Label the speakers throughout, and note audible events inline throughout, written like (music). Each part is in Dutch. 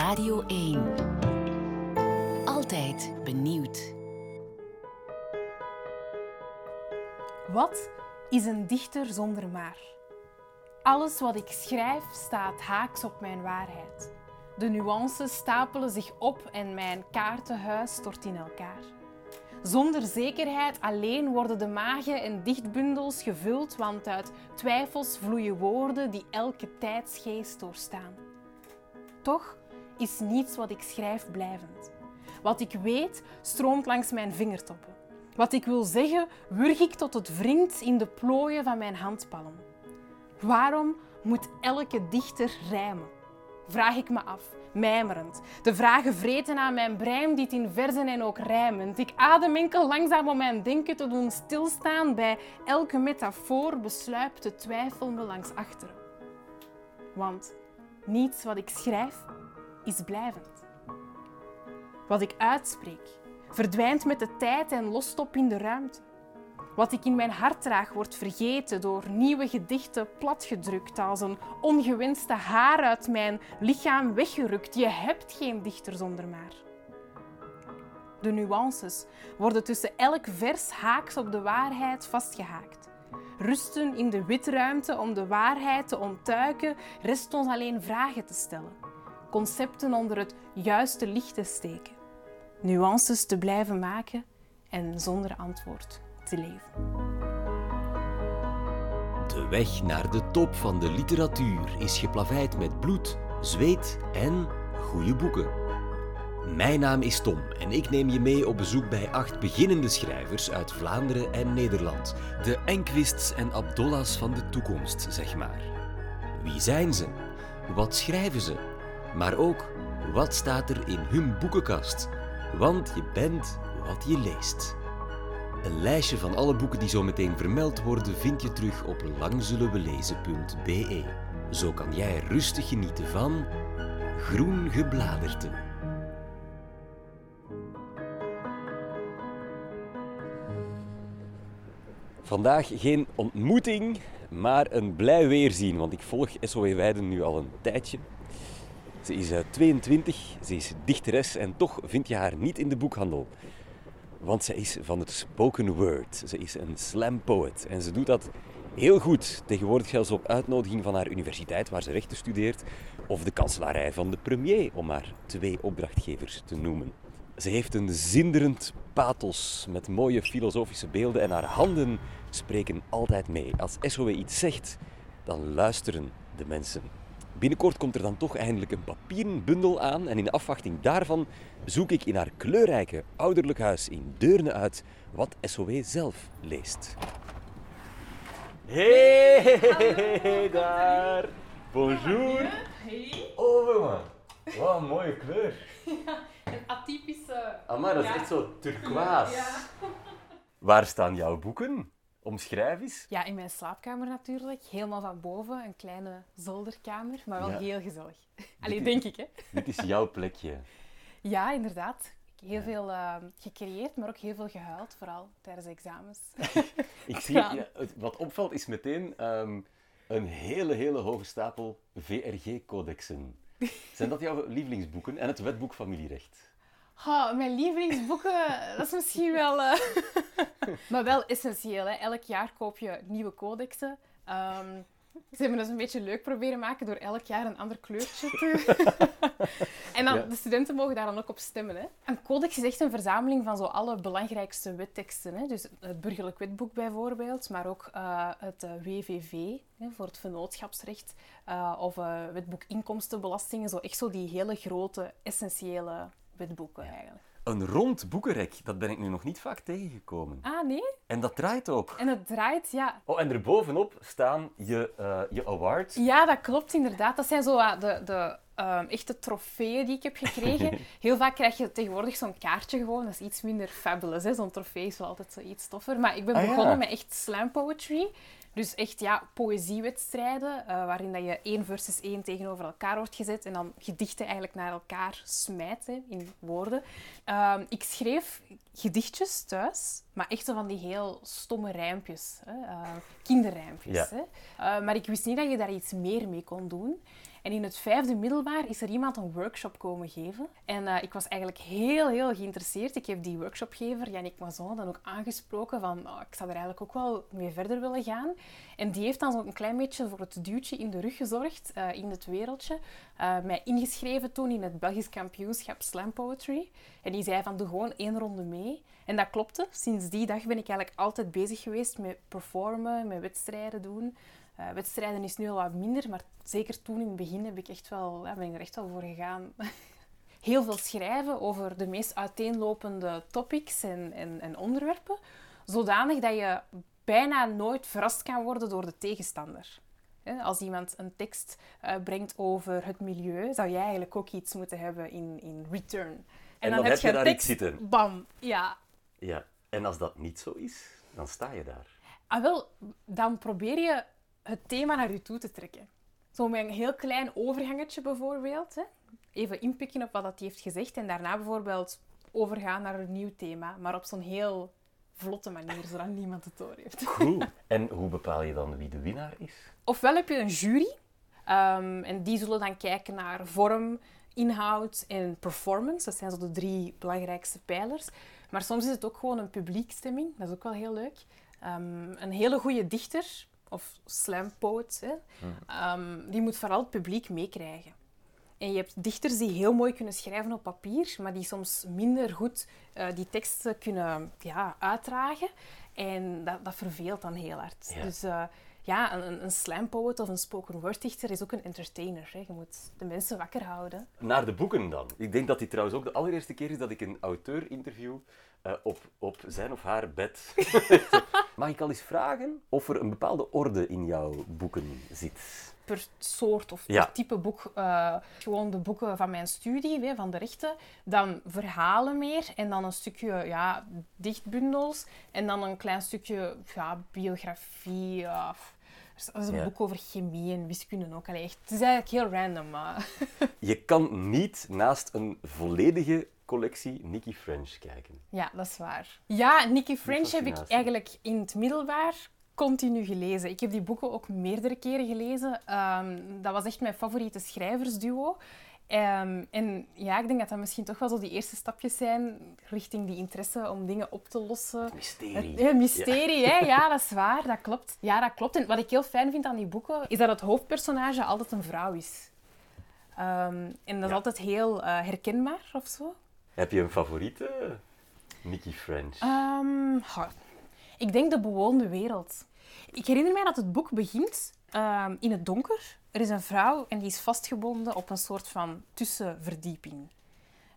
Speaker 1: Radio 1. Altijd benieuwd.
Speaker 2: Wat is een dichter zonder maar? Alles wat ik schrijf staat haaks op mijn waarheid. De nuances stapelen zich op en mijn kaartenhuis stort in elkaar. Zonder zekerheid alleen worden de magen en dichtbundels gevuld, want uit twijfels vloeien woorden die elke tijdsgeest doorstaan. Toch is niets wat ik schrijf blijvend. Wat ik weet stroomt langs mijn vingertoppen. Wat ik wil zeggen, wurg ik tot het wringt in de plooien van mijn handpalm. Waarom moet elke dichter rijmen? Vraag ik me af, mijmerend. De vragen vreten aan mijn brein, dit in verzen en ook rijmend. Ik adem enkel langzaam om mijn denken te doen stilstaan. Bij elke metafoor besluipt de twijfel me langs achteren. Want niets wat ik schrijf is blijvend. Wat ik uitspreek verdwijnt met de tijd en lost op in de ruimte. Wat ik in mijn hart draag wordt vergeten door nieuwe gedichten platgedrukt als een ongewenste haar uit mijn lichaam weggerukt. Je hebt geen dichter zonder maar. De nuances worden tussen elk vers haaks op de waarheid vastgehaakt. Rusten in de witruimte om de waarheid te ontduiken, rest ons alleen vragen te stellen. Concepten onder het juiste licht te steken. Nuances te blijven maken en zonder antwoord te leven.
Speaker 3: De weg naar de top van de literatuur is geplaveid met bloed, zweet en goede boeken. Mijn naam is Tom en ik neem je mee op bezoek bij acht beginnende schrijvers uit Vlaanderen en Nederland. De Enquists en Abdollahs van de toekomst, zeg maar. Wie zijn ze? Wat schrijven ze? Maar ook, wat staat er in hun boekenkast? Want je bent wat je leest. Een lijstje van alle boeken die zo meteen vermeld worden vind je terug op langzullenwelezen.be. Zo kan jij rustig genieten van groen gebladerte. Vandaag geen ontmoeting, maar een blij weerzien, want ik volg SOE Weiden nu al een tijdje. Ze is 22, ze is dichteres en toch vind je haar niet in de boekhandel. Want ze is van het spoken word. Ze is een slam poet en ze doet dat heel goed. Tegenwoordig zelfs op uitnodiging van haar universiteit waar ze rechten studeert of de kanselarij van de premier, om maar twee opdrachtgevers te noemen. Ze heeft een zinderend pathos met mooie filosofische beelden en haar handen spreken altijd mee. Als SOE iets zegt, dan luisteren de mensen. Binnenkort komt er dan toch eindelijk een papieren bundel aan en in afwachting daarvan zoek ik in haar kleurrijke ouderlijk huis in Deurne uit wat SOE zelf leest. Hey, daar! Bonjour!
Speaker 4: Hey.
Speaker 3: Oh, man. Wat een mooie kleur. (laughs)
Speaker 4: Een atypische...
Speaker 3: Amai, dat is
Speaker 4: Ja.
Speaker 3: echt zo turquoise.
Speaker 4: Ja.
Speaker 3: Waar staan jouw boeken? Omschrijf eens.
Speaker 2: Ja, in mijn slaapkamer natuurlijk. Helemaal van boven, een kleine zolderkamer, maar wel
Speaker 3: Ja.
Speaker 2: heel gezellig. (laughs) Allee,
Speaker 3: is-
Speaker 2: denk ik, hè?
Speaker 3: Dit is jouw plekje.
Speaker 2: Ja, inderdaad. Heel veel eh, gecreëerd, maar ook heel veel gehuild, vooral tijdens de examens. (laughs)
Speaker 3: Ik zie,
Speaker 2: Ja.
Speaker 3: wat opvalt is meteen ehm, een hele, hele hoge stapel VRG-codexen. (laughs) Zijn dat jouw lievelingsboeken? En het wetboek familierecht?
Speaker 2: Mijn lievelingsboeken, (laughs) dat is misschien wel... eh, (laughs) maar wel essentieel, hè. Elk jaar koop je nieuwe codexen. Ehm, ze hebben dat een beetje leuk proberen maken door elk jaar een ander kleurtje te... (laughs) en dan,
Speaker 3: Ja.
Speaker 2: de studenten mogen daar dan ook op stemmen. Hè. Een codex is echt een verzameling van zo alle belangrijkste wetteksten. Hè. Dus het burgerlijk wetboek bijvoorbeeld, maar ook eh, het eh, WVV hè, voor het vennootschapsrecht. eh, of wetboek inkomstenbelastingen. Zo echt zo die hele grote, essentiële wetboeken eigenlijk.
Speaker 3: Een rond boekenrek, dat ben ik nu nog niet vaak tegengekomen.
Speaker 2: Ah, nee?
Speaker 3: En dat draait ook.
Speaker 2: En het draait, ja.
Speaker 3: Oh, en erbovenop staan je, eh, je awards.
Speaker 2: Ja, dat klopt inderdaad. Dat zijn zo ah, de, de ehm, echte trofeeën die ik heb gekregen. (laughs) Heel vaak krijg je tegenwoordig zo'n kaartje gewoon. Dat is iets minder fabulous. hè. Zo'n trofee is wel altijd zo iets toffer. Maar ik ben
Speaker 3: Ah, ja.
Speaker 2: begonnen met echt slam poetry. Dus echt ja, poëziewedstrijden, eh, waarin dat je één versus één tegenover elkaar wordt gezet en dan gedichten eigenlijk naar elkaar smijt hè, in woorden. Ehm, ik schreef gedichtjes thuis, maar echt zo van die heel stomme rijmpjes, hè, eh, kinderrijmpjes.
Speaker 3: Ja.
Speaker 2: Hè. Eh, maar ik wist niet dat je daar iets meer mee kon doen. En in het vijfde middelbaar is er iemand een workshop komen geven. En eh, ik was eigenlijk heel, heel geïnteresseerd. Ik heb die workshopgever, Yannick Mazon, dan ook aangesproken van oh, ik zou er eigenlijk ook wel mee verder willen gaan. En die heeft dan zo'n klein beetje voor het duwtje in de rug gezorgd eh, in het wereldje. Uh, mij ingeschreven toen in het Belgisch kampioenschap Slam Poetry. En die zei van doe gewoon één ronde mee. En dat klopte. Sinds die dag ben ik eigenlijk altijd bezig geweest met performen, met wedstrijden doen. Uh, wedstrijden is nu al wat minder, maar zeker toen in het begin heb ik echt wel, ja, ben ik er echt wel voor gegaan. (laughs) Heel veel schrijven over de meest uiteenlopende topics en, en, en onderwerpen, zodanig dat je bijna nooit verrast kan worden door de tegenstander. Als iemand een tekst uh, brengt over het milieu, zou jij eigenlijk ook iets moeten hebben in, in return. En,
Speaker 3: en dan, dan, heb je, je daar tekst, iets zitten.
Speaker 2: Bam, ja.
Speaker 3: Ja, en als dat niet zo is, dan sta je daar.
Speaker 2: Ah, wel, dan probeer je het thema naar je toe te trekken. Zo met een heel klein overgangetje bijvoorbeeld. Hè. Even inpikken op wat hij heeft gezegd en daarna bijvoorbeeld overgaan naar een nieuw thema. Maar op zo'n heel vlotte manier, zodat niemand het door heeft.
Speaker 3: Cool. En hoe bepaal je dan wie de winnaar is?
Speaker 2: Ofwel heb je een jury. Um, en die zullen dan kijken naar vorm, inhoud en performance. Dat zijn zo de drie belangrijkste pijlers. Maar soms is het ook gewoon een publiekstemming. Dat is ook wel heel leuk. Um, een hele goede dichter of slam hè, um, die moet vooral het publiek meekrijgen. En je hebt dichters die heel mooi kunnen schrijven op papier, maar die soms minder goed uh, die teksten kunnen ja, uitdragen. En dat, dat verveelt dan heel hard.
Speaker 3: Ja.
Speaker 2: Dus uh, ja, een, een slam poet of een spoken word dichter is ook een entertainer. Hè. Je moet de mensen wakker houden.
Speaker 3: Naar de boeken dan. Ik denk dat dit trouwens ook de allereerste keer is dat ik een auteur interview uh, op, op zijn of haar bed. (laughs) Mag ik al eens vragen of er een bepaalde orde in jouw boeken zit?
Speaker 2: Per soort of per
Speaker 3: Ja.
Speaker 2: type boek. eh, gewoon de boeken van mijn studie, hè, van de rechten. Dan verhalen meer. En dan een stukje ja, dichtbundels. En dan een klein stukje ja, biografie. ja, er is een
Speaker 3: Ja.
Speaker 2: boek over chemie en wiskunde ook. Allee, echt, het is eigenlijk heel random. Maar...
Speaker 3: Je kan niet naast een volledige collectie Nicky French kijken.
Speaker 2: Ja, dat is waar. Ja, Nicky French heb ik eigenlijk in het middelbaar continu gelezen. Ik heb die boeken ook meerdere keren gelezen. Ehm, dat was echt mijn favoriete schrijversduo. Ehm, en ja, ik denk dat dat misschien toch wel zo die eerste stapjes zijn richting die interesse om dingen op te lossen.
Speaker 3: Mysterie.
Speaker 2: Het ja, mysterie, hè? Ja, dat is waar. Dat klopt. Ja, dat klopt. En wat ik heel fijn vind aan die boeken, is dat het hoofdpersonage altijd een vrouw is. Ehm, en dat is
Speaker 3: Ja.
Speaker 2: altijd heel eh, herkenbaar of zo.
Speaker 3: Heb je een favoriete Nicky French?
Speaker 2: Ehm, ik denk de bewoonde wereld. Ik herinner mij dat het boek begint ehm, in het donker. Er is een vrouw en die is vastgebonden op een soort van tussenverdieping.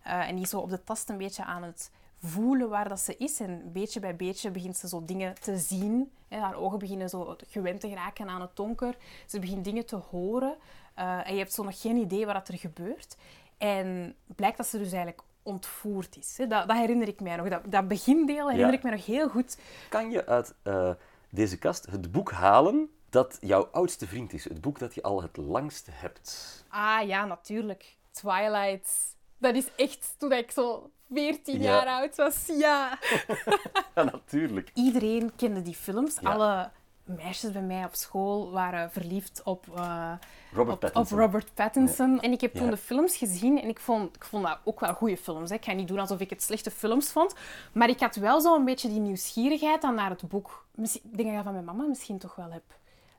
Speaker 2: Eh, en die is zo op de tast een beetje aan het voelen waar dat ze is. En beetje bij beetje begint ze zo dingen te zien. Hè, haar ogen beginnen zo gewend te geraken aan het donker. Ze begint dingen te horen. Eh, en je hebt zo nog geen idee wat er gebeurt. En blijkt dat ze dus eigenlijk ontvoerd is. Hè. Dat, dat herinner ik mij nog. Dat, dat begindeel herinner
Speaker 3: Ja.
Speaker 2: ik mij nog heel goed.
Speaker 3: Kan je uit eh, deze kast het boek halen dat jouw oudste vriend is? Het boek dat je al het langst hebt.
Speaker 2: Ah ja, natuurlijk. Twilight. Dat is echt toen ik zo 14
Speaker 3: Ja.
Speaker 2: jaar oud was. Ja. (laughs)
Speaker 3: Ja, natuurlijk.
Speaker 2: Iedereen kende die films. Alle meisjes bij mij op school waren verliefd op, eh,
Speaker 3: Robert
Speaker 2: op, op
Speaker 3: Pattinson.
Speaker 2: Robert Pattinson. En ik heb toen
Speaker 3: Ja.
Speaker 2: de films gezien en ik vond, ik vond dat ook wel goede films. Hè. Ik ga niet doen alsof ik het slechte films vond. Maar ik had wel zo een beetje die nieuwsgierigheid dan naar het boek. Misschien, ik denk dat ik dat van mijn mama misschien toch wel heb.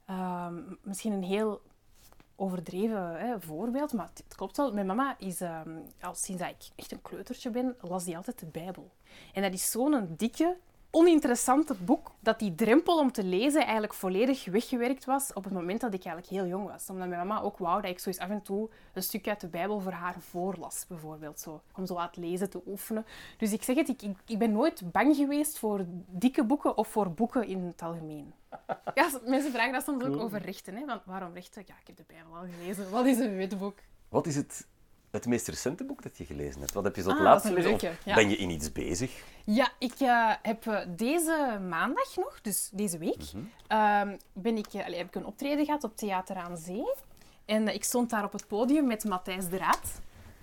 Speaker 2: Ehm, misschien een heel overdreven hè, voorbeeld, maar het, het klopt wel. Mijn mama is, ehm, al sinds dat ik echt een kleutertje ben, las die altijd de Bijbel. En dat is zo'n dikke, oninteressante boek, dat die drempel om te lezen eigenlijk volledig weggewerkt was op het moment dat ik eigenlijk heel jong was. Omdat mijn mama ook wou dat ik zo eens af en toe een stukje uit de Bijbel voor haar voorlas, bijvoorbeeld. Zo, om zo aan het lezen te oefenen. Dus ik zeg het, ik, ik, ik ben nooit bang geweest voor dikke boeken of voor boeken in het algemeen. (laughs) Ja, mensen vragen dat soms ook over rechten. Hè? Want waarom rechten? Ja, ik heb de Bijbel al gelezen. Wat is een wetboek?
Speaker 3: Wat is het, het meest recente boek dat je gelezen hebt? Wat heb je zo het
Speaker 2: Ah,
Speaker 3: laatste gelezen?
Speaker 2: Ja.
Speaker 3: ben je in iets bezig?
Speaker 2: Ja, ik eh, heb eh, deze maandag nog, dus deze week, ehm, ben ik, eh, heb ik een optreden gehad op Theater aan Zee. En ik stond daar op het podium met Matthijs de Raad.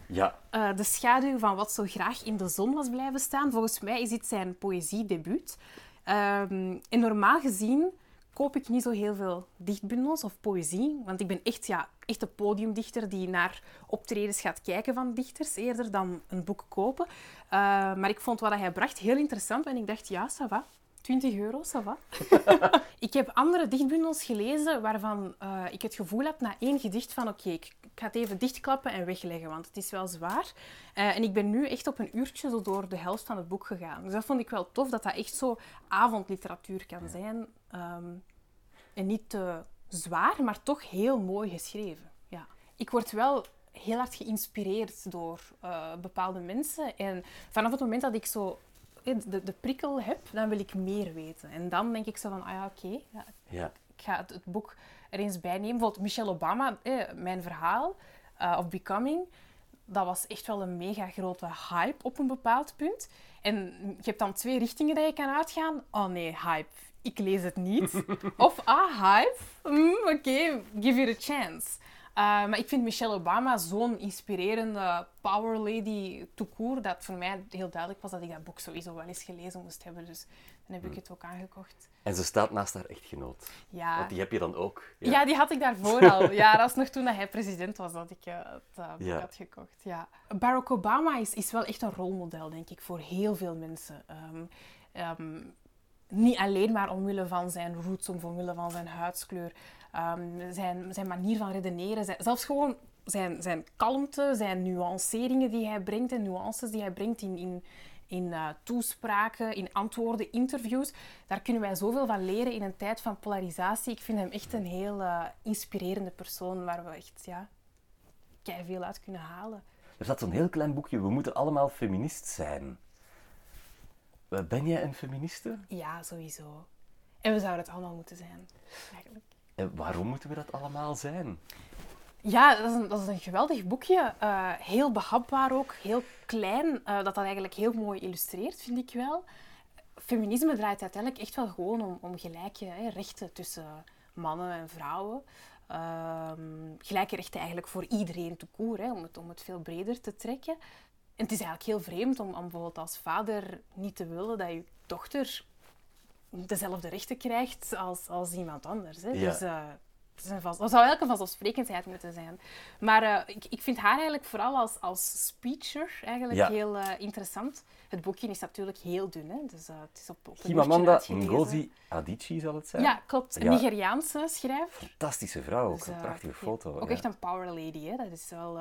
Speaker 3: Ja.
Speaker 2: De schaduw van wat zo graag in de zon was blijven staan. Volgens mij is dit zijn poëziedebuut. Ehm en normaal gezien koop ik niet zo heel veel dichtbundels of poëzie. Want ik ben echt, ja, echt een podiumdichter die naar optredens gaat kijken van dichters, eerder dan een boek kopen. Eh, maar ik vond wat hij bracht heel interessant en ik dacht, ja, ça va. 20 euro, ça va. (laughs) ik heb andere dichtbundels gelezen waarvan eh, ik het gevoel had na één gedicht van oké, ik, ik ga het even dichtklappen en wegleggen, want het is wel zwaar. Eh, en ik ben nu echt op een uurtje zo door de helft van het boek gegaan. Dus dat vond ik wel tof, dat dat echt zo avondliteratuur kan zijn. Ehm, en niet te zwaar, maar toch heel mooi geschreven. Ja. Ik word wel heel hard geïnspireerd door eh, bepaalde mensen. En vanaf het moment dat ik zo eh, de, de prikkel heb, dan wil ik meer weten. En dan denk ik zo van, ah ja, oké, ja,
Speaker 3: Ja.
Speaker 2: ik ga het, het boek er eens bij nemen. Bijvoorbeeld Michelle Obama, eh, mijn verhaal, of Becoming, dat was echt wel een mega grote hype op een bepaald punt. En je hebt dan twee richtingen dat je kan uitgaan. Oh nee, hype. Ik lees het niet. (laughs) of ah, hype. Mm, Oké, give it a chance. Uh, maar ik vind Michelle Obama zo'n inspirerende power lady tout court, dat voor mij heel duidelijk was dat ik dat boek sowieso wel eens gelezen moest hebben. Dus dan heb ik het ook aangekocht.
Speaker 3: En ze staat naast haar echtgenoot.
Speaker 2: Ja.
Speaker 3: Want die heb je dan ook.
Speaker 2: Ja. die had ik daarvoor al. Ja, dat was nog toen dat hij president was dat ik eh, het eh, boek
Speaker 3: Ja.
Speaker 2: had gekocht. Ja. Barack Obama is, is wel echt een rolmodel, denk ik, voor heel veel mensen. Ehm, ehm, niet alleen maar omwille van zijn roots, omwille van zijn huidskleur, ehm, zijn, zijn manier van redeneren, zijn, zelfs gewoon zijn, zijn kalmte, zijn nuanceringen die hij brengt en nuances die hij brengt in, in, in eh, toespraken, in antwoorden, interviews. Daar kunnen wij zoveel van leren in een tijd van polarisatie. Ik vind hem echt een heel eh, inspirerende persoon waar we echt ja, veel uit kunnen halen.
Speaker 3: Er staat zo'n heel klein boekje. We moeten allemaal feminist zijn. Eh, Ben jij een feministe?
Speaker 2: Ja, sowieso. En we zouden het allemaal moeten zijn, eigenlijk.
Speaker 3: En waarom moeten we dat allemaal zijn?
Speaker 2: Ja, dat is een, dat is een geweldig boekje. Eh, heel behapbaar ook, heel klein. eh, dat dat eigenlijk heel mooi illustreert, vind ik wel. Feminisme draait uiteindelijk echt wel gewoon om, om gelijke hè, rechten tussen mannen en vrouwen. Ehm, gelijke rechten eigenlijk voor iedereen te koer, om, het, om het veel breder te trekken. En het is eigenlijk heel vreemd om, om bijvoorbeeld als vader niet te willen dat je dochter dezelfde rechten krijgt als, als iemand anders. Hè.
Speaker 3: Ja.
Speaker 2: Dus, eh, het is een vast- dat zou een vanzelfsprekendheid moeten zijn. Maar eh, ik, ik vind haar eigenlijk vooral als, als speecher eigenlijk
Speaker 3: Ja.
Speaker 2: heel eh, interessant. Het boekje is natuurlijk heel dun, hè? dus eh, het is op, op
Speaker 3: Chimamanda. Ngozi Adichie zal het zijn.
Speaker 2: Ja, klopt. Een
Speaker 3: Ja.
Speaker 2: Nigeriaanse schrijver.
Speaker 3: Fantastische vrouw, ook
Speaker 2: Dus,
Speaker 3: een prachtige foto.
Speaker 2: Ook
Speaker 3: ja.
Speaker 2: echt een power lady, hè? dat is wel...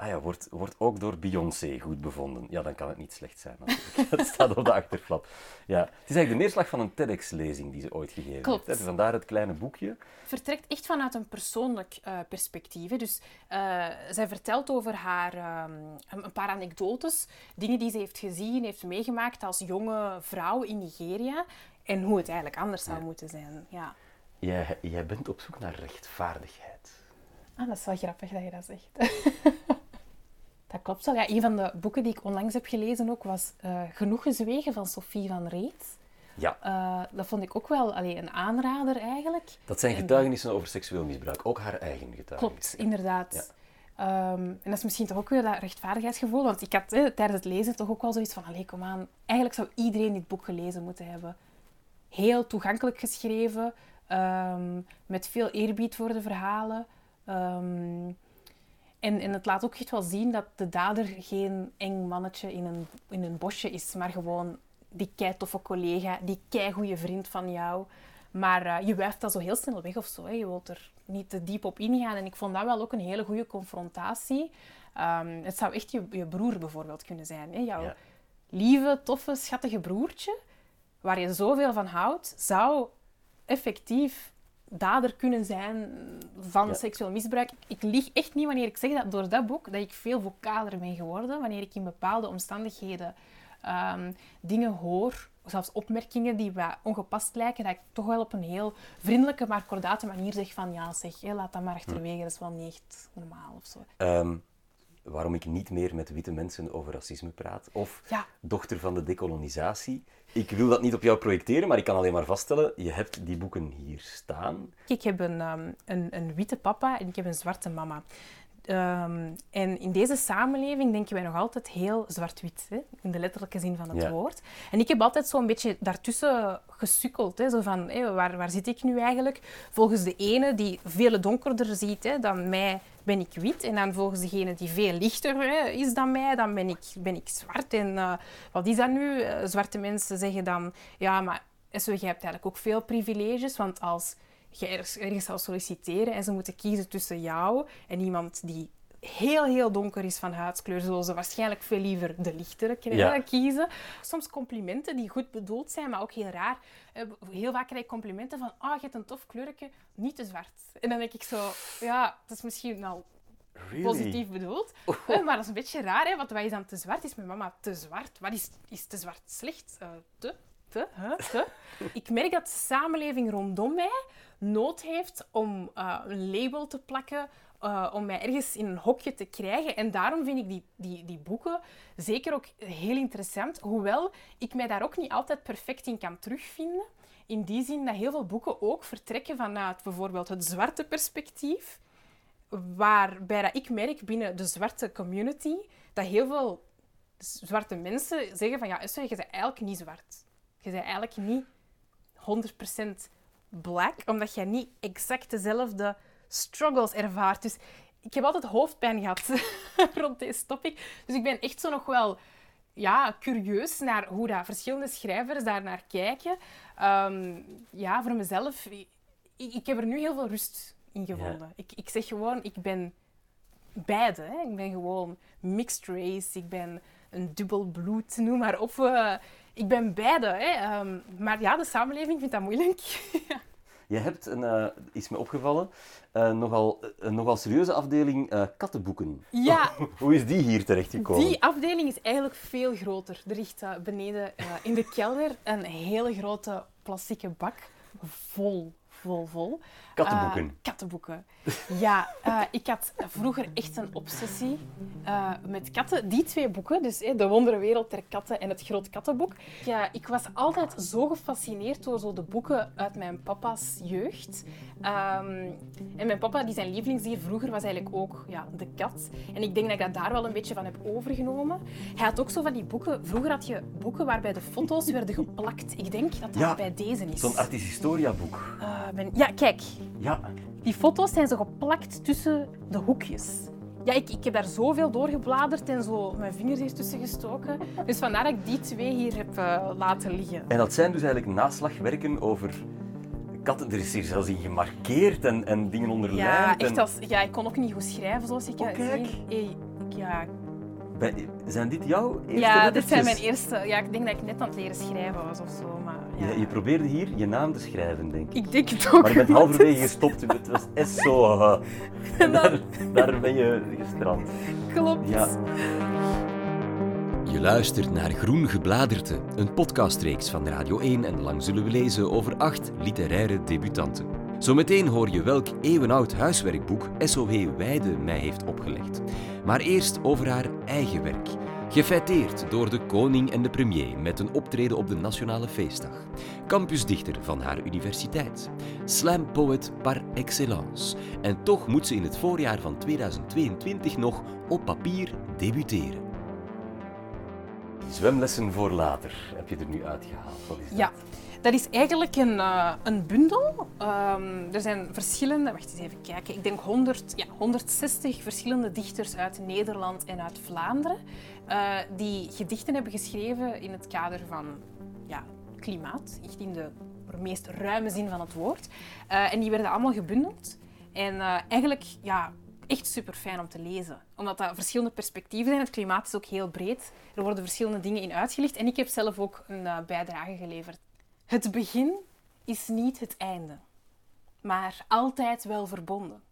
Speaker 3: Ah ja, wordt, wordt ook door Beyoncé goed bevonden. Ja, dan kan het niet slecht zijn. (laughs) Dat staat op de achterflap. Ja. Het is eigenlijk de neerslag van een TEDx-lezing die ze ooit gegeven
Speaker 2: Klopt.
Speaker 3: heeft. hè. Vandaar het kleine boekje.
Speaker 2: vertrekt echt vanuit een persoonlijk eh, perspectief. hè. Dus eh, zij vertelt over haar ehm, een een paar anekdotes, dingen die ze heeft gezien, heeft meegemaakt als jonge vrouw in Nigeria en hoe het eigenlijk anders zou moeten zijn. Ja.
Speaker 3: Jij, jij bent op zoek naar rechtvaardigheid.
Speaker 2: Ah, dat is wel grappig dat je dat zegt. (laughs) dat klopt wel. Ja, een van de boeken die ik onlangs heb gelezen ook was eh, Genoeg gezwegen van Sophie van Reet.
Speaker 3: Ja,
Speaker 2: Eh, dat vond ik ook wel allee, een aanrader eigenlijk.
Speaker 3: dat zijn
Speaker 2: En-
Speaker 3: getuigenissen over seksueel misbruik. Ook haar eigen getuigenissen.
Speaker 2: Klopt, inderdaad.
Speaker 3: Ja.
Speaker 2: Ehm, en dat is misschien toch ook weer dat rechtvaardigheidsgevoel. Want ik had tijdens het lezen toch ook wel zoiets van... Allee, kom aan. Eigenlijk zou iedereen dit boek gelezen moeten hebben. Heel toegankelijk geschreven. ehm, met veel eerbied voor de verhalen. Ehm, en, en het laat ook echt wel zien dat de dader geen eng mannetje in een, in een bosje is. Maar gewoon die kei toffe collega. Die kei goede vriend van jou. Maar eh, je wuift dat zo heel snel weg of zo. Hè. Je wilt er niet te diep op ingaan. En ik vond dat wel ook een hele goede confrontatie. Ehm, het zou echt je, je broer bijvoorbeeld kunnen zijn. Hè. Jouw
Speaker 3: Ja.
Speaker 2: lieve, toffe, schattige broertje, waar je zoveel van houdt, zou effectief dader kunnen zijn van
Speaker 3: Ja.
Speaker 2: seksueel misbruik. Ik lieg echt niet wanneer ik zeg dat door dat boek dat ik veel vocaler ben geworden. Wanneer ik in bepaalde omstandigheden ehm, dingen hoor, zelfs opmerkingen die wat ongepast lijken, dat ik toch wel op een heel vriendelijke, maar kordate manier zeg van ja, zeg, hè, laat dat maar achterwege, dat is wel niet echt normaal of zo.
Speaker 3: Ehm, waarom ik niet meer met witte mensen over racisme praat. Of
Speaker 2: Ja.
Speaker 3: dochter van de dekolonisatie. Ik wil dat niet op jou projecteren, maar ik kan alleen maar vaststellen, je hebt die boeken hier staan.
Speaker 2: Ik heb een, ehm, een, een witte papa en ik heb een zwarte mama. Ehm, en in deze samenleving denken wij nog altijd heel zwart-wit, in de letterlijke zin van het
Speaker 3: Ja.
Speaker 2: woord. En ik heb altijd zo'n beetje daartussen gesukkeld. Hè, zo van, hé, waar, waar zit ik nu eigenlijk? Volgens de ene die veel donkerder ziet hè, dan mij, ben ik wit. En dan volgens degene die veel lichter hè, is dan mij, dan ben ik, ben ik zwart. En eh, wat is dat nu? Eh, zwarte mensen zeggen dan, ja, maar SO, jij hebt eigenlijk ook veel privileges, want als je ergens, zou solliciteren en ze moeten kiezen tussen jou en iemand die heel, heel donker is van huidskleur, zullen ze waarschijnlijk veel liever de lichtere
Speaker 3: Ja.
Speaker 2: kiezen. Soms complimenten die goed bedoeld zijn, maar ook heel raar. Eh, Heel vaak krijg ik complimenten van, ah, je hebt een tof kleuretje, niet te zwart. En dan denk ik zo, ja, dat is misschien wel
Speaker 3: Really?
Speaker 2: positief bedoeld. Eh, maar dat is een beetje raar, hè? want wat is dan te zwart? Is mijn mama te zwart? Wat is, is te zwart slecht? Eh, te? Te? Ik merk dat de samenleving rondom mij nood heeft om eh, een label te plakken, eh, om mij ergens in een hokje te krijgen. En daarom vind ik die, die, die boeken zeker ook heel interessant, hoewel ik mij daar ook niet altijd perfect in kan terugvinden. In die zin dat heel veel boeken ook vertrekken vanuit bijvoorbeeld het zwarte perspectief waarbij ik merk binnen de zwarte community dat heel veel zwarte mensen zeggen van ja, je bent eigenlijk niet zwart. Je bent eigenlijk niet 100% black, omdat je niet exact dezelfde struggles ervaart. Dus ik heb altijd hoofdpijn gehad (laughs) rond deze topic. Dus ik ben echt zo nog wel ja, curieus naar hoe dat verschillende schrijvers daar naar kijken. Ehm, ja, voor mezelf, ik, ik heb er nu heel veel rust in gevonden. Ik, ik zeg gewoon, ik ben beide. Hè. Ik ben gewoon mixed race, ik ben een dubbel bloed, noem maar op. Eh, ik ben beide. Hè. Ehm, maar ja, de samenleving vindt dat moeilijk. (laughs)
Speaker 3: Je hebt, een, eh, is me opgevallen, eh, nogal, een nogal serieuze afdeling eh, kattenboeken.
Speaker 2: ja, (laughs)
Speaker 3: Hoe is die hier terechtgekomen?
Speaker 2: die afdeling is eigenlijk veel groter. Er ligt eh, beneden eh, in de kelder een hele grote plastieke bak vol, vol, vol.
Speaker 3: Kattenboeken.
Speaker 2: Eh, kattenboeken. Ja, eh, ik had vroeger echt een obsessie eh, met katten. Die twee boeken, dus eh, De Wonderwereld der Katten en Het Groot Kattenboek. Ja, ik was altijd zo gefascineerd door zo de boeken uit mijn papa's jeugd. Ehm, en mijn papa, die zijn lievelingsdier vroeger, was eigenlijk ook ja, de kat. En ik denk dat ik dat daar wel een beetje van heb overgenomen. Hij had ook zo van die boeken... Vroeger had je boeken waarbij de foto's werden geplakt. Ik denk dat dat
Speaker 3: Ja,
Speaker 2: bij deze is.
Speaker 3: Zo'n artis historia boek.
Speaker 2: Eh, ben- Ja, kijk.
Speaker 3: Ja,
Speaker 2: Die foto's zijn zo geplakt tussen de hoekjes. Ja, ik, ik heb daar zoveel doorgebladerd en zo mijn vingers hier tussen gestoken. Dus vandaar dat ik die twee hier heb eh, laten liggen.
Speaker 3: en dat zijn dus eigenlijk naslagwerken over katten. Er is hier zelfs in gemarkeerd en, en dingen onderlijnd.
Speaker 2: Ja, echt als, ja, ik kon ook niet goed schrijven zoals ik
Speaker 3: Oh,
Speaker 2: het
Speaker 3: kijk.
Speaker 2: zie. Ja,
Speaker 3: zijn dit jouw eerste
Speaker 2: ja, dit zijn mijn eerste... Ja, ik denk dat ik net aan het leren schrijven was of zo.
Speaker 3: Je, je probeerde hier je naam te schrijven, denk ik.
Speaker 2: Ik denk het ook.
Speaker 3: Maar je bent halverwege gestopt. Het was eh, (laughs) en daar, daar ben je gestrand.
Speaker 2: Klopt.
Speaker 3: Ja.
Speaker 5: Je luistert naar Groen Gebladerte, een podcastreeks van Radio 1 en lang zullen we lezen over acht literaire debutanten. Zometeen hoor je welk eeuwenoud huiswerkboek SOW Weide mij heeft opgelegd. Maar eerst over haar eigen werk. Gefeiteerd door de koning en de premier met een optreden op de Nationale Feestdag. Campusdichter van haar universiteit. Slam poet par excellence. En toch moet ze in het voorjaar van 2022 nog op papier debuteren.
Speaker 3: Zwemlessen voor later heb je er nu uitgehaald. Wat is
Speaker 2: Ja,
Speaker 3: dat?
Speaker 2: Dat is eigenlijk een, eh, een bundel. Ehm, er zijn verschillende, wacht eens even kijken, ik denk 100, ja, 160 verschillende dichters uit Nederland en uit Vlaanderen eh, die gedichten hebben geschreven in het kader van ja, klimaat, echt in de meest ruime zin van het woord. Eh, en die werden allemaal gebundeld. En eigenlijk ja, echt super fijn om te lezen. Omdat dat verschillende perspectieven zijn. Het klimaat is ook heel breed. Er worden verschillende dingen in uitgelicht. En ik heb zelf ook een bijdrage geleverd. Het begin is niet het einde, maar altijd wel verbonden.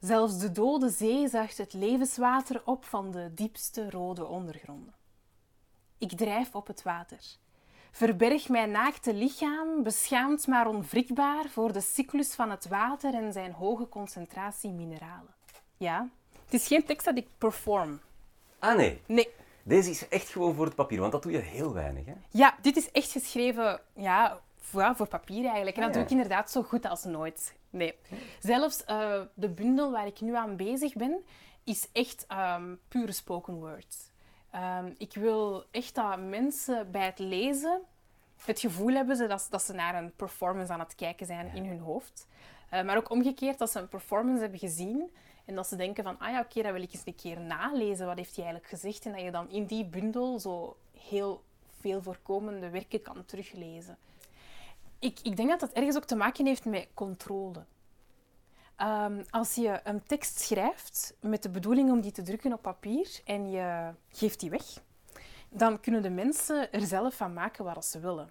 Speaker 2: Zelfs de dode zee zuigt het levenswater op van de diepste rode ondergronden. Ik drijf op het water. Verberg mijn naakte lichaam, beschaamd maar onwrikbaar voor de cyclus van het water en zijn hoge concentratie mineralen. Ja, het is geen tekst dat ik perform.
Speaker 3: Ah nee,
Speaker 2: Nee,
Speaker 3: deze is echt gewoon voor het papier, want dat doe je heel weinig. Hè?
Speaker 2: Ja, dit is echt geschreven ja, voor, voor papier eigenlijk. En dat
Speaker 3: Ah,
Speaker 2: doe ik inderdaad zo goed als nooit. Nee. Zelfs eh, de bundel waar ik nu aan bezig ben, is echt um, pure spoken word. Ehm, ik wil echt dat mensen bij het lezen het gevoel hebben dat, dat ze naar een performance aan het kijken zijn in hun hoofd. Uh, maar ook omgekeerd, dat ze een performance hebben gezien en dat ze denken van, ah ja, oké, okay, dat wil ik eens een keer nalezen. Wat heeft hij eigenlijk gezegd? En dat je dan in die bundel zo heel veel voorkomende werken kan teruglezen. Ik, ik denk dat dat ergens ook te maken heeft met controle. Um, als je een tekst schrijft met de bedoeling om die te drukken op papier en je geeft die weg, dan kunnen de mensen er zelf van maken wat ze willen.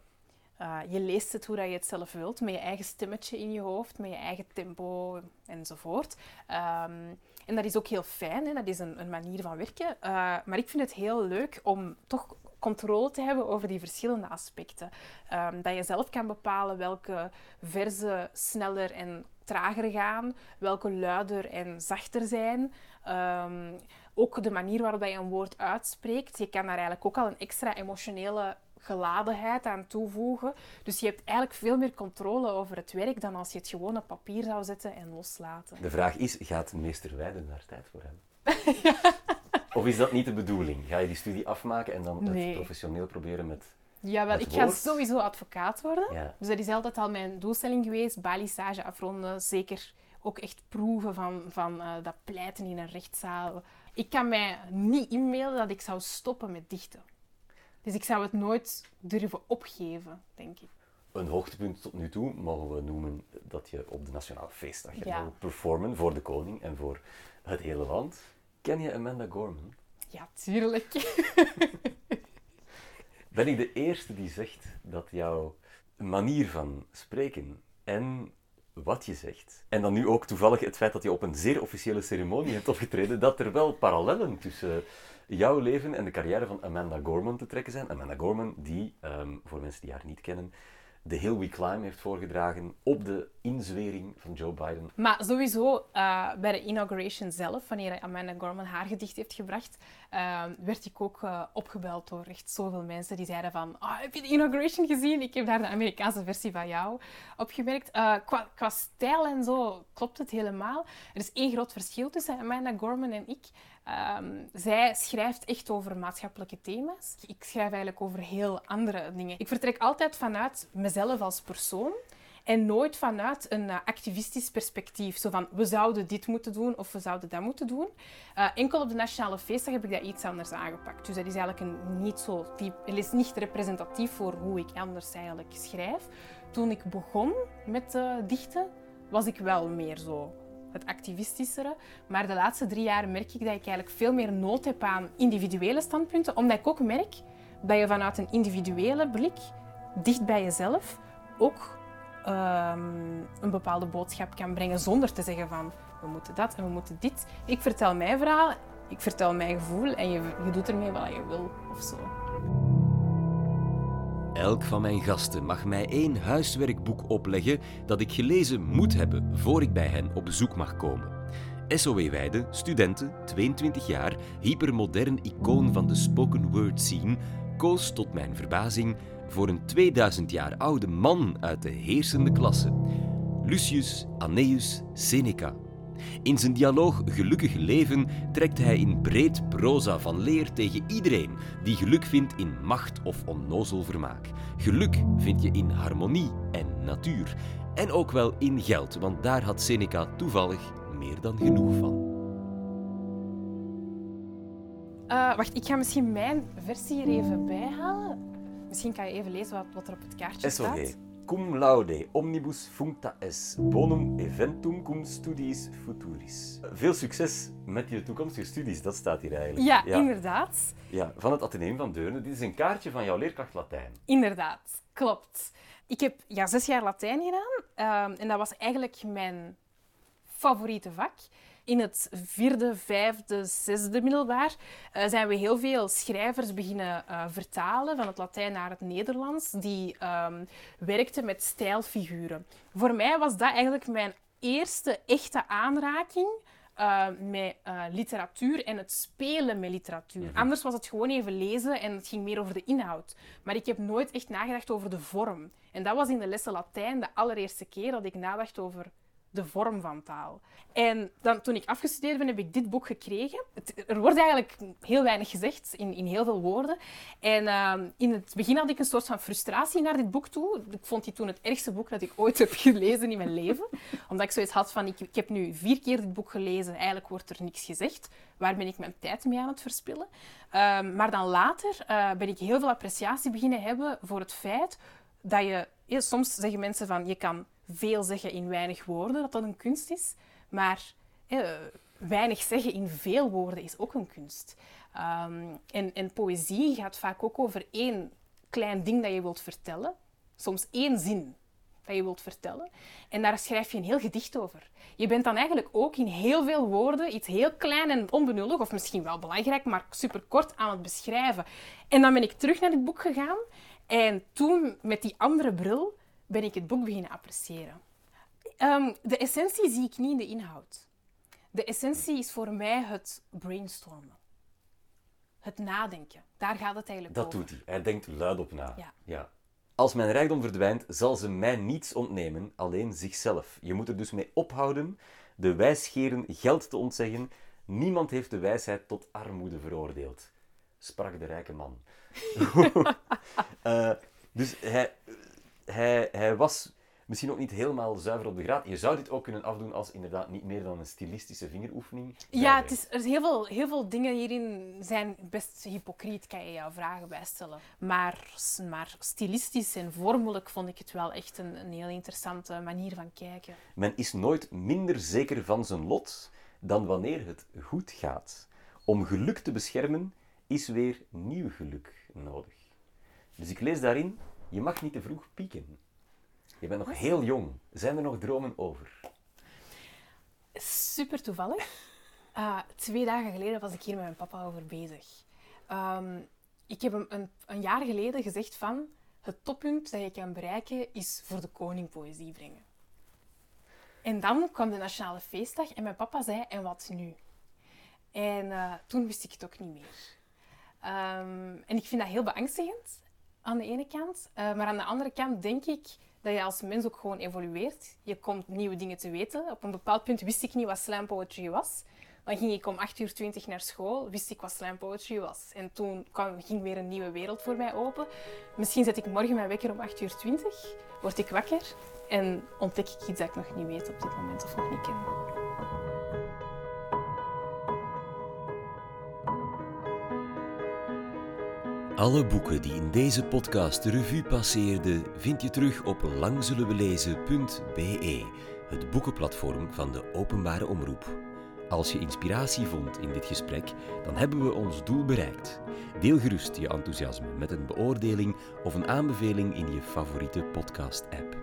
Speaker 2: Uh, je leest het hoe dat je het zelf wilt, met je eigen stemmetje in je hoofd, met je eigen tempo enzovoort. Um, en dat is ook heel fijn, hè? dat is een, een manier van werken. Uh, maar ik vind het heel leuk om toch controle te hebben over die verschillende aspecten. Um, dat je zelf kan bepalen welke verzen sneller en trager gaan, welke luider en zachter zijn. Um, ook de manier waarop je een woord uitspreekt. Je kan daar eigenlijk ook al een extra emotionele geladenheid aan toevoegen. Dus je hebt eigenlijk veel meer controle over het werk dan als je het gewoon op papier zou zetten en loslaten.
Speaker 3: De vraag is, gaat meester Weiden daar tijd voor hebben? (laughs) Of is dat niet de bedoeling? Ga je die studie afmaken en dan het professioneel proberen met
Speaker 2: ja, wel, ik ga sowieso advocaat worden. Dus dat is altijd al mijn doelstelling geweest. Balisage afronden, zeker ook echt proeven van, van uh, dat pleiten in een rechtszaal. Ik kan mij niet inbeelden dat ik zou stoppen met dichten. Dus ik zou het nooit durven opgeven, denk ik.
Speaker 3: Een hoogtepunt tot nu toe mogen we noemen dat je op de Nationale Feestdag ja. performen voor de koning en voor het hele land. Ken je Amanda Gorman?
Speaker 2: Ja, tuurlijk. (laughs)
Speaker 3: ben ik de eerste die zegt dat jouw manier van spreken en wat je zegt, en dan nu ook toevallig het feit dat je op een zeer officiële ceremonie hebt opgetreden, dat er wel parallellen tussen jouw leven en de carrière van Amanda Gorman te trekken zijn. Amanda Gorman, die, um, voor mensen die haar niet kennen, de Hill We Climb heeft voorgedragen op de inzwering van Joe Biden.
Speaker 2: Maar sowieso uh, bij de inauguration zelf, wanneer Amanda Gorman haar gedicht heeft gebracht, uh, werd ik ook uh, opgebeld door echt zoveel mensen die zeiden van oh, heb je de inauguration gezien? Ik heb daar de Amerikaanse versie van jou opgemerkt. Qua, qua, stijl en zo klopt het helemaal. Er is één groot verschil tussen Amanda Gorman en ik. Um, zij schrijft echt over maatschappelijke thema's. Ik schrijf eigenlijk over heel andere dingen. Ik vertrek altijd vanuit mezelf als persoon. En nooit vanuit een uh, activistisch perspectief. Zo van, we zouden dit moeten doen of we zouden dat moeten doen. Uh, enkel op de Nationale Feestdag heb ik dat iets anders aangepakt. Dus dat is eigenlijk een niet zo type... Het is niet representatief voor hoe ik anders eigenlijk schrijf. Toen ik begon met uh, dichten, was ik wel meer zo het activistischere. Maar de laatste drie jaar merk ik dat ik eigenlijk veel meer nood heb aan individuele standpunten, omdat ik ook merk dat je vanuit een individuele blik, dicht bij jezelf, ook um, een bepaalde boodschap kan brengen zonder te zeggen van we moeten dat en we moeten dit. Ik vertel mijn verhaal, ik vertel mijn gevoel en je, je doet ermee wat je wil of zo.
Speaker 5: Elk van mijn gasten mag mij één huiswerkboek opleggen dat ik gelezen moet hebben voor ik bij hen op bezoek mag komen. SOE Weide, studenten, 22 jaar, hypermodern icoon van de spoken word scene, koos tot mijn verbazing voor een 2000 jaar oude man uit de heersende klasse, Lucius Anneus Seneca. In zijn dialoog Gelukkig leven trekt hij in breed proza van leer tegen iedereen die geluk vindt in macht of onnozel vermaak. Geluk vind je in harmonie en natuur. En ook wel in geld, want daar had Seneca toevallig meer dan genoeg van.
Speaker 2: Uh, wacht, ik ga misschien mijn versie hier even bijhalen. Misschien kan je even lezen wat, wat er op het kaartje staat
Speaker 3: cum laude omnibus functa es bonum eventum cum studiis futuris. Veel succes met je toekomstige studies, dat staat hier eigenlijk.
Speaker 2: Ja, inderdaad.
Speaker 3: Ja, van het Atheneum van Deurne. Dit is een kaartje van jouw leerkracht Latijn.
Speaker 2: Inderdaad, klopt. Ik heb ja, zes jaar Latijn gedaan ehm, en dat was eigenlijk mijn favoriete vak. In het vierde, vijfde, zesde middelbaar uh, zijn we heel veel schrijvers beginnen uh, vertalen van het Latijn naar het Nederlands, die um, werkten met stijlfiguren. Voor mij was dat eigenlijk mijn eerste echte aanraking uh, met literatuur en het spelen met literatuur. Mhm. Anders was het gewoon even lezen en het ging meer over de inhoud. Maar ik heb nooit echt nagedacht over de vorm. En dat was in de lessen Latijn de allereerste keer dat ik nadacht over de vorm van taal. En dan, toen ik afgestudeerd ben, heb ik dit boek gekregen. Het- er wordt eigenlijk heel weinig gezegd, in, in heel veel woorden. En ehm, in het begin had ik een soort van frustratie naar dit boek toe. Ik vond die toen het ergste boek dat ik ooit heb gelezen in mijn leven. (laughs) Omdat ik zoiets had van, ik, ik heb nu vier keer dit boek gelezen, eigenlijk wordt er niks gezegd. Waar ben ik mijn tijd mee aan het verspillen? Ehm, maar dan later eh, ben ik heel veel appreciatie beginnen hebben voor het feit dat je... ja, soms zeggen mensen van, je kan veel zeggen in weinig woorden, dat dat een kunst is. Maar eh, weinig zeggen in veel woorden is ook een kunst. Ehm, en, poëzie gaat vaak ook over één klein ding dat je wilt vertellen. Soms één zin dat je wilt vertellen. En daar schrijf je een heel gedicht over. Je bent dan eigenlijk ook in heel veel woorden iets heel klein en onbenullig, of misschien wel belangrijk, maar superkort aan het beschrijven. En dan ben ik terug naar het boek gegaan. En toen, met die andere bril, ben ik het boek beginnen appreciëren. Ehm, de essentie zie ik niet in de inhoud. De essentie is voor mij het brainstormen. Het nadenken. Daar gaat het eigenlijk
Speaker 3: Dat
Speaker 2: over.
Speaker 3: doet hij. Hij denkt luidop na.
Speaker 2: Ja.
Speaker 3: Als mijn rijkdom verdwijnt, zal ze mij niets ontnemen, alleen zichzelf. Je moet er dus mee ophouden de wijsgeren geld te ontzeggen. Niemand heeft de wijsheid tot armoede veroordeeld, sprak de rijke man. (laughs) Eh, dus hij, hij, hij was misschien ook niet helemaal zuiver op de graad. Je zou dit ook kunnen afdoen als inderdaad niet meer dan een stilistische vingeroefening.
Speaker 2: Ja, het is, er is heel, veel, heel veel dingen hierin zijn best hypocriet, kan je jouw vragen bijstellen. Maar, maar stilistisch en vormelijk vond ik het wel echt een, een heel interessante manier van kijken.
Speaker 3: Men is nooit minder zeker van zijn lot dan wanneer het goed gaat. Om geluk te beschermen is weer nieuw geluk nodig. Dus ik lees daarin, je mag niet te vroeg pieken. Je bent nog heel jong. Zijn er nog dromen over?
Speaker 2: Super toevallig. (laughs) Ah, twee dagen geleden was ik hier met mijn papa over bezig. Ehm, ik heb hem een, een jaar geleden gezegd van... Het toppunt dat je kan bereiken is voor de koning poëzie brengen. En dan kwam de Nationale Feestdag en mijn papa zei, en wat nu? En eh, toen wist ik het ook niet meer. Ehm, en ik vind dat heel beangstigend, aan de ene kant. Eh, maar aan de andere kant denk ik dat je als mens ook gewoon evolueert. Je komt nieuwe dingen te weten. Op een bepaald punt wist ik niet wat slam poetry was. Dan ging ik om 8 uur 20 naar school, wist ik wat slam poetry was. En toen kwam, ging weer een nieuwe wereld voor mij open. Misschien zet ik morgen mijn wekker om 8 uur 20, word ik wakker en ontdek ik iets dat ik nog niet weet op dit moment of nog niet ken.
Speaker 5: Alle boeken die in deze podcast revue passeerden, vind je terug op langzullenwelezen.be, het boekenplatform van de openbare omroep. Als je inspiratie vond in dit gesprek, dan hebben we ons doel bereikt. Deel gerust je enthousiasme met een beoordeling of een aanbeveling in je favoriete podcast-app.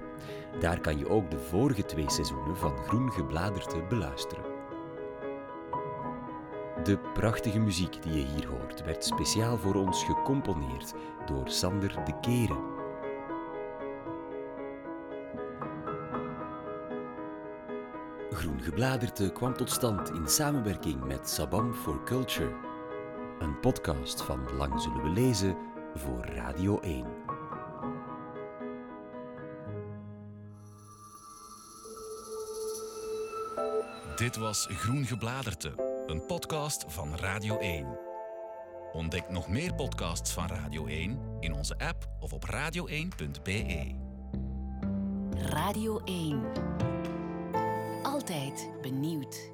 Speaker 5: Daar kan je ook de vorige twee seizoenen van Groen Gebladerte beluisteren. De prachtige muziek die je hier hoort werd speciaal voor ons gecomponeerd door Sander de Keren. Groen Gebladerte kwam tot stand in samenwerking met Sabam for Culture, een podcast van Lang Zullen We Lezen voor Radio 1.
Speaker 6: Dit was Groen Gebladerte, een podcast van Radio 1. Ontdek nog meer podcasts van Radio 1 in onze app of op radio1.be.
Speaker 1: Radio 1. Altijd benieuwd.